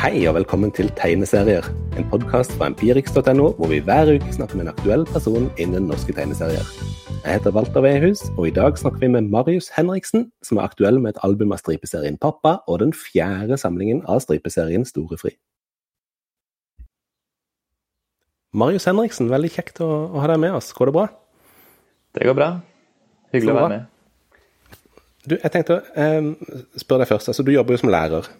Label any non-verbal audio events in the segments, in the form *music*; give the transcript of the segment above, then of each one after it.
Hei og velkommen til Tegneserier, en podkast fra empirix.no, hvor vi hver uke snakker med en aktuell person innen norske tegneserier. Jeg heter Walter Wehus, og i dag snakker vi med Marius Henriksen, som er aktuell med et album av stripeserien Pappa og den fjerde samlingen av stripeserien Storefri. Marius Henriksen, veldig kjekt å, å ha deg med oss. Går det bra? Det går bra. Hyggelig å være med. Du, jeg tenkte å eh, spørre deg først. altså Du jobber jo som lærer.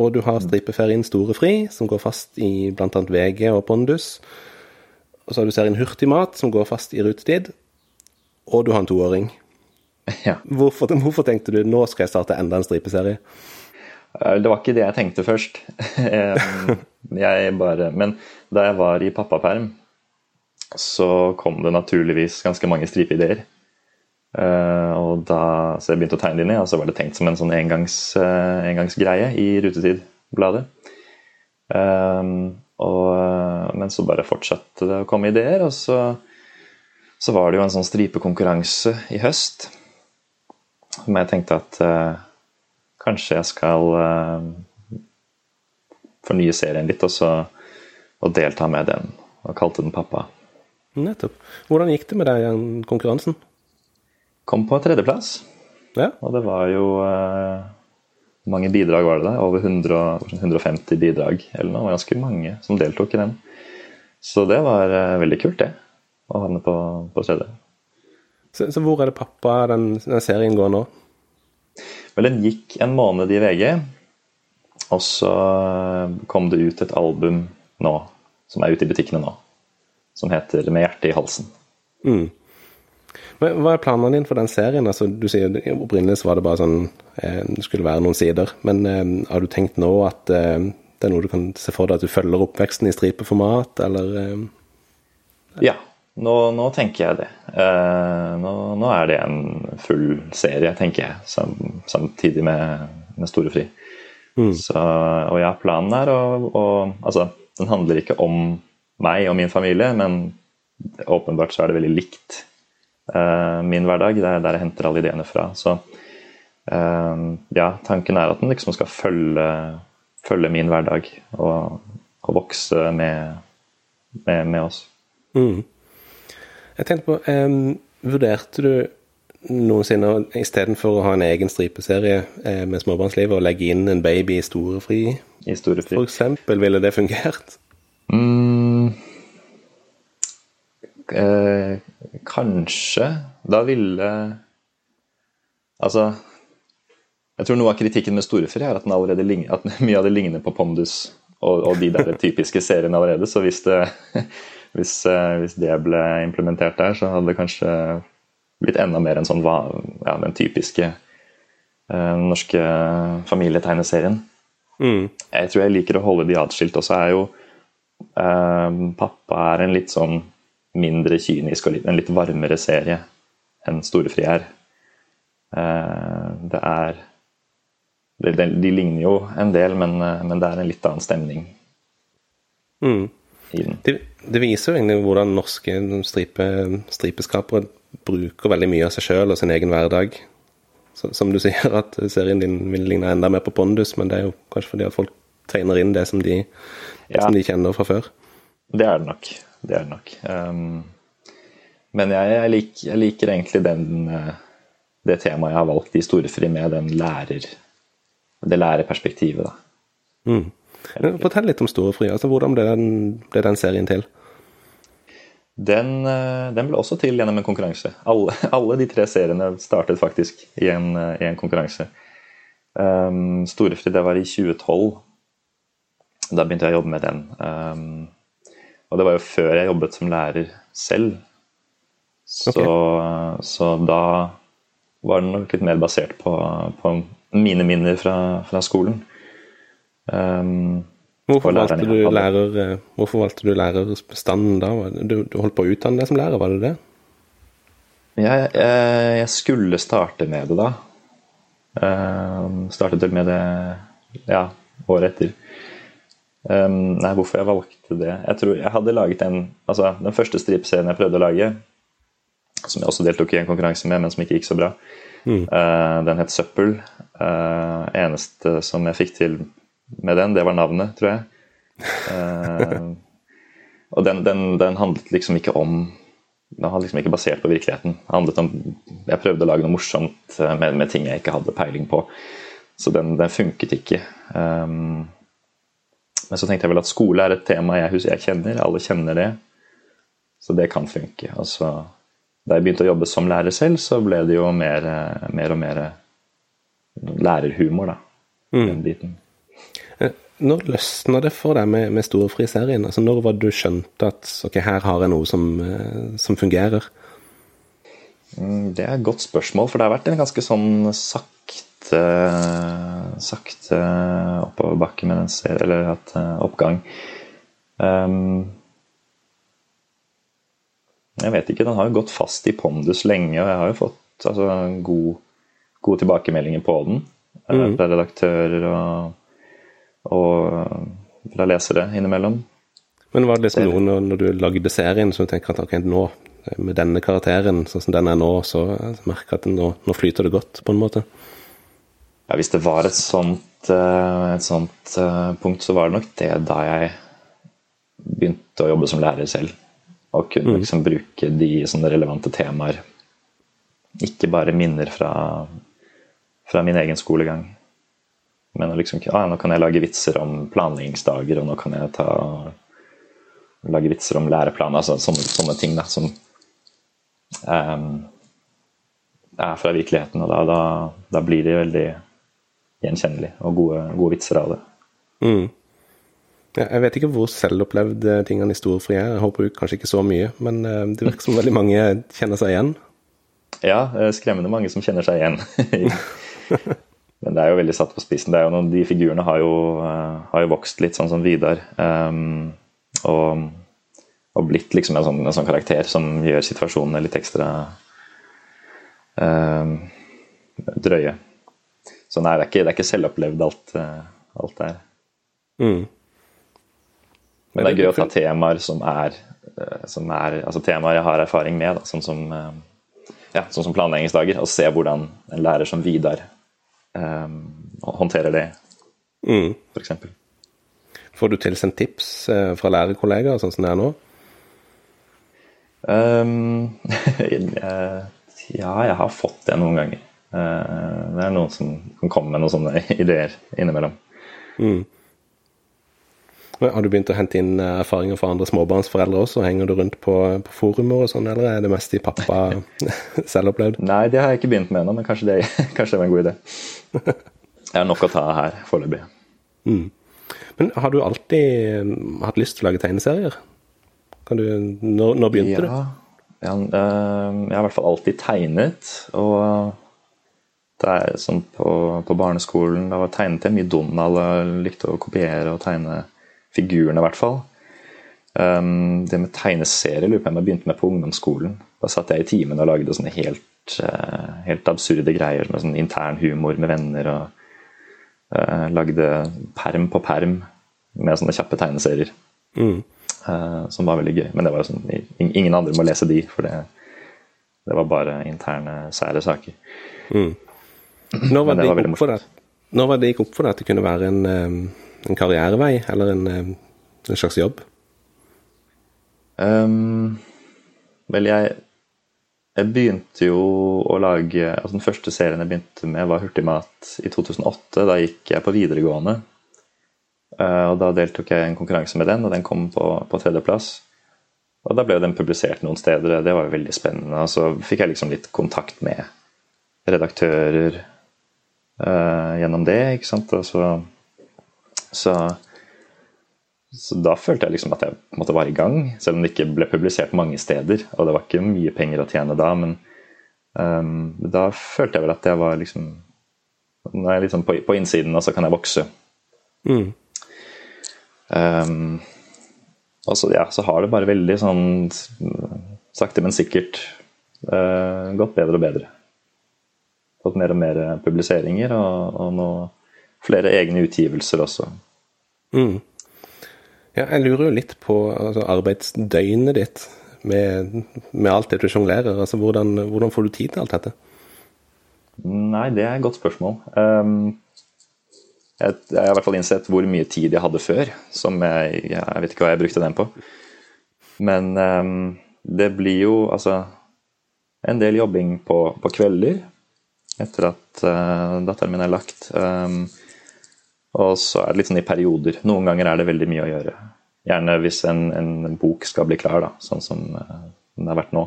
Og du har stripeferien Storefri, som går fast i bl.a. VG og Pondus. Og så har du serien Hurtigmat, som går fast i rutetid. Og du har en toåring. *laughs* Ja. Hvorfor, hvorfor tenkte du nå skal jeg starte enda en stripeserie? Eh, Det var ikke det jeg tenkte først. *laughs* jeg bare, men da jeg var i pappaperm, så kom det naturligvis ganske mange stripeideer. Eh, og da, så jeg begynte å tegne inn i, og så var det tenkt som en sånn engangs, eh, engangsgreie i Rutetid-bladet. Eh, og, men så bare fortsatte det å komme ideer, og så, så var det jo en sånn stripekonkurranse i høst. Men jeg tenkte at uh, kanskje jeg skal uh, fornye serien litt, og så og delta med den. Og kalte den Pappa. Nettopp. Hvordan gikk det med deg i konkurransen? Kom på tredjeplass. Ja. Og det var jo eh, Hvor mange bidrag var det der? Over 100, 150 bidrag eller noe. Det var ganske mange som deltok i den. Så det var eh, veldig kult, det. Å havne på, på tredje. Så, så hvor er det pappa den, den serien går nå? Vel, den gikk en måned i VG, og så eh, kom det ut et album nå, som er ute i butikkene nå, som heter 'Med hjertet i halsen'. Mm. Men Hva er planene dine for den serien? Altså, du sier Opprinnelig var det bare sånn eh, Det skulle være noen sider. Men eh, har du tenkt nå at eh, det er noe du kan se for deg at du følger oppveksten i stripeformat, eller eh, Ja, nå, nå tenker jeg det. Eh, nå, nå er det en full serie, tenker jeg, sam, samtidig med, med Storefri. Så, og ja, planen er å, å Altså, den handler ikke om meg og min familie, men åpenbart så er det veldig likt min hverdag. Det er der jeg henter alle ideene fra. Så eh, ja, tanken er at den liksom skal følge, følge min hverdag og, og vokse med, med, med oss. mm. Jeg tenkte på um, Vurderte du noensinne istedenfor å ha en egen stripeserie eh, med småbarnslivet, å legge inn en baby i storefri, I Storefri. for eksempel? Ville det fungert? Eh, kanskje. Da ville Altså Jeg tror noe av kritikken med Storefri er at, den allerede at *laughs* mye av det ligner på Pondus og, og de der typiske seriene allerede. Så hvis det, *laughs* hvis, eh, hvis det ble implementert der, så hadde det kanskje blitt enda mer en sånn ja, den typiske eh, norske familietegneserien. Mm. Jeg tror jeg liker å holde de atskilt. Og så er jo eh, Pappa er en litt sånn mindre kynisk og litt, en litt varmere serie enn Storefri er. Eh, det er de, de, de ligner jo en del, men, eh, men det er en litt annen stemning Mm. i den. Det, det viser jo egentlig hvordan norske stripe, stripeskapere bruker veldig mye av seg sjøl og sin egen hverdag. Så, som du *laughs* sier, at serien din vil ligne enda mer på Pondus, men det er jo kanskje fordi at folk tegner inn det som de, Ja. som de kjenner fra før. Det er det nok. Det er det nok. Um, men jeg, jeg, lik, jeg liker egentlig den, eh, det temaet jeg har valgt i Storefri, med den lærer, det lærerperspektivet. da. Mm. Fortell litt om Storefri. altså Hvordan ble den, ble den serien til? Den, eh, den ble også til gjennom en konkurranse. Alle, *laughs* alle de tre seriene startet faktisk i en, eh, i en konkurranse. Um, Storefri, det var i 2012. Da begynte jeg å jobbe med den. Um, og det var jo før jeg jobbet som lærer selv. Så, så da var den nok litt mer basert på, på mine minner fra, fra skolen. Um, Hvorfor valgte, lærer, eh, hvorfor valgte du lærerstanden da? Du, du holdt på å utdanne deg som lærer, var det det? Jeg, jeg, jeg skulle starte med det da. Um, startet vel med det ja, året etter. Um, nei, hvorfor jeg valgte det Jeg tror jeg hadde laget en Altså, den første stripeserien jeg prøvde å lage, som jeg også deltok i en konkurranse med, men som ikke gikk så bra, uh, den het Søppel. Uh, eneste som jeg fikk til med den. Det var navnet, tror jeg. Uh, *laughs* og den, den, den, handlet liksom ikke om Den var liksom ikke basert på virkeligheten. Den handlet om Jeg prøvde å lage noe morsomt med, med ting jeg ikke hadde peiling på. Så den, den funket ikke. Um, men så tenkte jeg vel at skole er et tema jeg, jeg kjenner. Alle kjenner det. Så det kan funke. Altså, da jeg begynte å jobbe som lærer selv, så ble det jo mer, mer og mer lærerhumor, da. Mm. Den biten. Eh, når løsna det for deg med, med Storefri-serien? Altså, når var det du skjønte at ok, her har jeg noe som, eh, som fungerer? Mm, det er et godt spørsmål, for det har vært en ganske sånn sakte sakte oppoverbakke med den serien, eller hatt eh, oppgang. Um, jeg vet ikke, den har jo gått fast i pondus lenge, og jeg har jo fått altså, god, gode tilbakemeldinger på den. Mm. Fra redaktører og og fra lesere innimellom. Men var det liksom noe når, når, du lagde serien som du tenker at ok, nå, med denne karakteren sånn som den er nå, så merker jeg at nå, nå, flyter det godt, på en måte? Ja, hvis det var et sånt, eh, et sånt eh, punkt, så var det nok det da jeg begynte å jobbe som lærer selv. Og kunne mm. liksom bruke de relevante temaer. Ikke bare minner fra, fra min egen skolegang. Men liksom, ah, nå kan jeg lage vitser om planleggingsdager, og nå kan jeg ta, lage vitser om læreplaner. Altså, sånne, sånne, ting da, som um, er fra virkeligheten. Og da, da, da, blir de veldig gjenkjennelige og gode, gode vitser av det. Mm. Jeg vet ikke hvor selvopplevd tingene i Storefri er. Jeg håper kanskje ikke så mye, men eh, det virker som veldig mange kjenner seg igjen. Ja, eh, skremmende mange som kjenner seg igjen. *laughs* Men det er jo veldig satt på spissen. Noen, de figurene har jo, har jo, vokst litt, sånn som Vidar. Um, og, og, blitt liksom en sånn, en sånn, karakter som gjør situasjonene litt ekstra um, drøye. Så nei, det er ikke, det er ikke selvopplevd alt, uh, alt det. Mm. Men det er gøy å ta temaer som er, uh, som er altså temaer jeg har erfaring med, da, sånn som, ja, sånn som planleggingsdager, og se hvordan en lærer som Vidar um, håndterer det, mm. f.eks. Får du tilsendt tips fra lærerkollegaer, sånn som det er nå? Um, *laughs* ja, jeg har fått det noen ganger. Uh, det er noen som kan komme med noen sånne *laughs* ideer innimellom. Mm. Har du begynt å hente inn eh, erfaringer fra andre småbarnsforeldre også? Henger du rundt på, på forumer og sånn, eller er det mest i pappa *laughs* selv opplevd? Nei, det har jeg ikke begynt med ennå, men kanskje det, *laughs* kanskje det var en god idé. Jeg har nok å ta her foreløpig. Mm. Men har du alltid mm, hatt lyst til å lage tegneserier? Du, når, når, begynte ja, du? Ja, eh, jeg har i hvert fall alltid tegnet. Og det er sånn på, på barneskolen da tegnet jeg mye Donald og likte å kopiere og tegne figurene, i hvert fall. Um, det med tegneserier lurer på om jeg begynte med på ungdomsskolen. Da satt jeg i timen og lagde sånne helt, uh, helt absurde greier med sånn intern humor med venner. Og uh, lagde perm på perm med sånne kjappe tegneserier. Mm. Uh, som var veldig gøy. Men det var sånn, ingen andre må lese de, for det, det var bare interne, sære saker. Mm. Når var det, gikk opp for deg, når var det gikk opp for deg at det kunne være en um en karrierevei eller en, eh, en slags jobb? Um, vel, jeg, jeg begynte jo å lage altså Den første serien jeg begynte med, var Hurtigmat i 2008. Da gikk jeg på videregående. Uh, og Da deltok jeg i en konkurranse med den, og den kom på, på tredjeplass. Og Da ble den publisert noen steder, det var jo veldig spennende. Og så fikk jeg liksom litt kontakt med redaktører uh, gjennom det. ikke sant, og så så, så, da følte jeg liksom at jeg måtte være i gang, selv om det ikke ble publisert mange steder. Og det var ikke mye penger å tjene da, men um, da følte jeg vel at jeg var liksom Nå er jeg liksom på, på innsiden, og så kan jeg vokse. Mm. Um, og så, ja, så har det bare veldig sånn sakte, men sikkert uh, gått bedre og bedre. Fått mer og mer publiseringer og, og nå flere egne utgivelser også. Mm. Ja, jeg lurer jo litt på altså, arbeidsdøgnet ditt med, med, alt det du sjonglerer. Altså, hvordan, hvordan, får du tid til alt dette? Nei, det er et godt spørsmål. Um, jeg, jeg, har i hvert fall innsett hvor mye tid jeg hadde før, som jeg, jeg vet ikke hva jeg brukte den på. Men um, det blir jo altså en del jobbing på, på kvelder etter at uh, datteren min er lagt. Um, og så er det litt sånn i perioder. Noen ganger er det veldig mye å gjøre. Gjerne hvis en, en bok skal bli klar, da, sånn som uh, den har vært nå.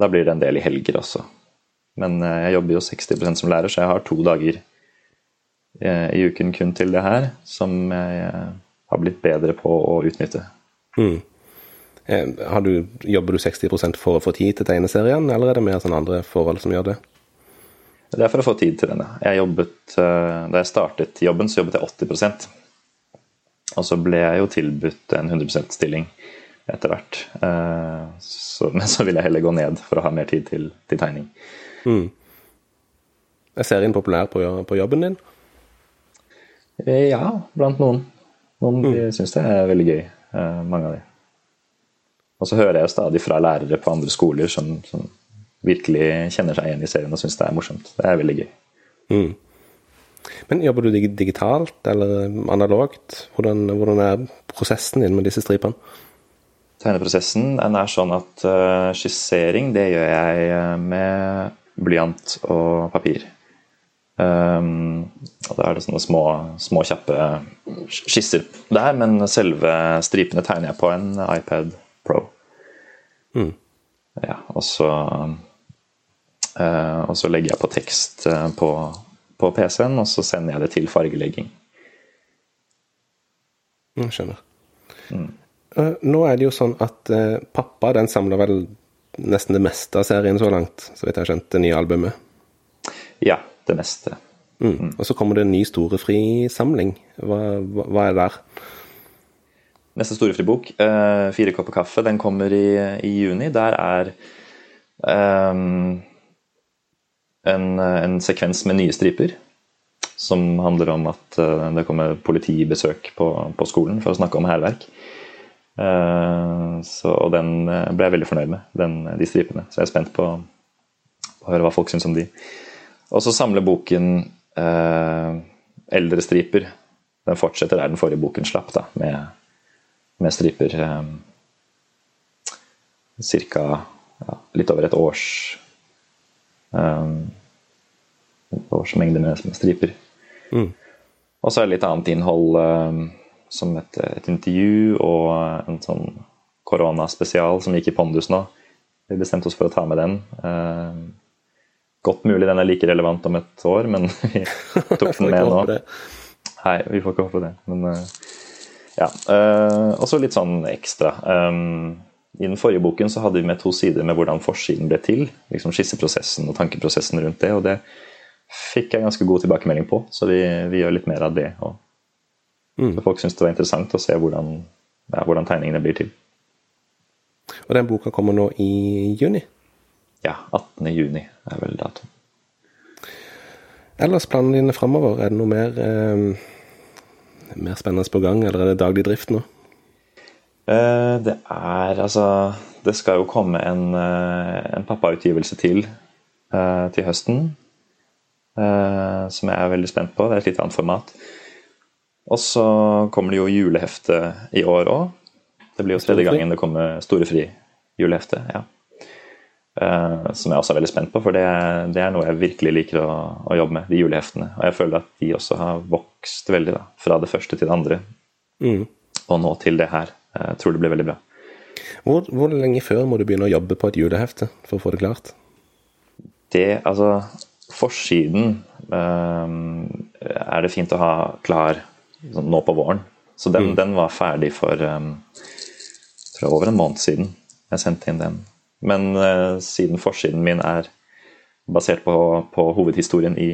Da blir det en del i helger også. Men uh, jeg jobber jo 60% som lærer, så jeg har to dager i uken kun til det her, som jeg har blitt bedre på å utnytte. Mm. Du, jobber du 60 for å få tid til tegneserien, eller er det mer sånn andre forhold som gjør det? Det er for å få tid til denne. Jeg jobbet, eh, Da jeg startet jobben, så jobbet jeg 80% Og så ble jeg jo tilbudt en 100 %-stilling etter hvert. Eh, så, men så vil jeg heller gå ned for å ha mer tid til, til tegning. Mm. Er serien populær på, på, jobben din? Eh, ja, blant noen. Noen mm. syns det er veldig gøy, mange av de. Og så hører jeg stadig fra lærere på andre skoler som, som virkelig kjenner seg igjen i serien og syns det er morsomt. Det er veldig gøy. Mm. Men jobber du digitalt eller analogt? Hvordan, hvordan, er prosessen din med disse stripene? Tegneprosessen den er sånn at uh, skissering det gjør jeg eh, med blyant og papir. Um, og Da er det sånne små, små, kjappe skisser der, men selve stripene tegner jeg på en iPad Pro. Mm. Ja, og så og så legger jeg på tekst uh, på, på PC-en, og så sender jeg det til fargelegging. Jeg skjønner. Mm. Uh, nå er det jo sånn at pappa den samler vel nesten det meste av serien så langt, så vidt jeg har skjønt, det nye albumet? Ja, det meste. Mm. Mm. Og så kommer det en ny storefri-samling. Hva, hva, hva, er det der? Neste storefri-bok, Fire kopper kaffe, den kommer i, i juni. Der er um, en, en, sekvens med nye striper. Som handler om at uh, det kommer politibesøk på, på, skolen for å snakke om hærverk. Uh, og den eh, ble jeg veldig fornøyd med, den, de stripene. Så jeg er spent på, på, å høre hva folk syns om de. Og så samler boken uh, eldre striper. Den fortsetter der den forrige boken slapp, da, med, med striper um, ca. Ja, litt over et års Um, årsmengde med, med striper. Mm. Og så er det litt annet innhold, um, som et, et, intervju og en sånn koronaspesial som gikk i Pondus nå. Vi bestemte oss for å ta med den. Um, godt mulig den er like relevant om et år, men *laughs* vi tok den *laughs* med nå. Nei, vi får ikke håpe det. Men uh, ja. Uh, og så litt sånn ekstra. Um, i den forrige boken så hadde vi med to sider med hvordan forsiden ble til. liksom Skisseprosessen og tankeprosessen rundt det. Og det fikk jeg ganske god tilbakemelding på, så vi, vi gjør litt mer av det. Og mm. Folk syntes det var interessant å se hvordan, ja, hvordan, tegningene blir til. Og den boka kommer nå i juni? Ja, 18. juni er vel datoen. Ellers planene dine framover, er det noe mer, eh, mer spennende på gang, eller er det daglig drift nå? Eh, det er altså Det skal jo komme en, eh, en pappautgivelse til eh, til høsten. Som jeg er veldig spent på. Det er et litt annet format. Og så kommer det jo julehefte i år òg. Det blir jo tredje gangen det kommer Storefri-julehefte. ja. som jeg også er veldig spent på, for det, det er noe jeg virkelig liker å, å, jobbe med. De juleheftene. Og jeg føler at de også har vokst veldig, da. Fra det første til det andre. Mm. Og nå til det her. Jeg tror det blir veldig bra. Hvor, hvor, lenge før må du begynne å jobbe på et julehefte for å få det klart? Det, altså Forsiden um, er det fint å ha klar sånn, nå på våren. Så den, mm. den var ferdig for, um, jeg over en måned siden. Jeg sendte inn den. Men uh, siden forsiden min er basert på, på hovedhistorien i,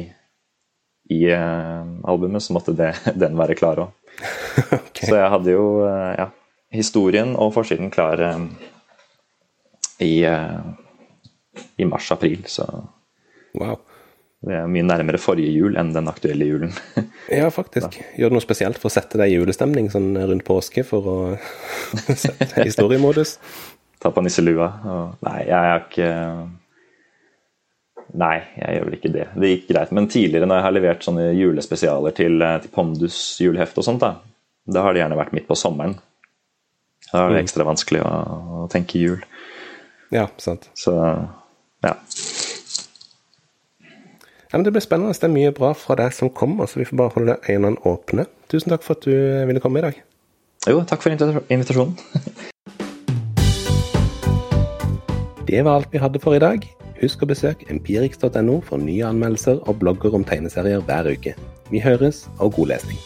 i uh, albumet, så måtte det, *laughs* den være klar òg. *laughs* okay. Så jeg hadde jo uh, ja, historien og forsiden klar eh, i, eh, i mars-april, så wow. det er mye nærmere forrige jul enn den aktuelle julen. *laughs* ja, faktisk. Gjør det noe spesielt for å sette deg i julestemning sånn rundt påske, for å *laughs* sette historiemodus? Ta på nisselua og Nei, jeg har ikke Nei, jeg gjør vel ikke det. Det gikk greit. Men tidligere når jeg har levert sånne julespesialer til, eh, til Pondus julehefte og sånt, da, da har det gjerne vært midt på sommeren. Da er det mm. ekstra vanskelig å, å tenke jul. Ja, sant. Så ja. Ja, men Det blir spennende. Det er mye bra fra deg som kommer, så vi får bare holde øynene åpne. Tusen takk for at du ville komme i dag. Jo, takk for invitasjonen. *laughs* det var alt vi hadde for i dag. Husk å besøke empirix.no for nye anmeldelser og blogger om tegneserier hver uke. Vi høres, og god lesning.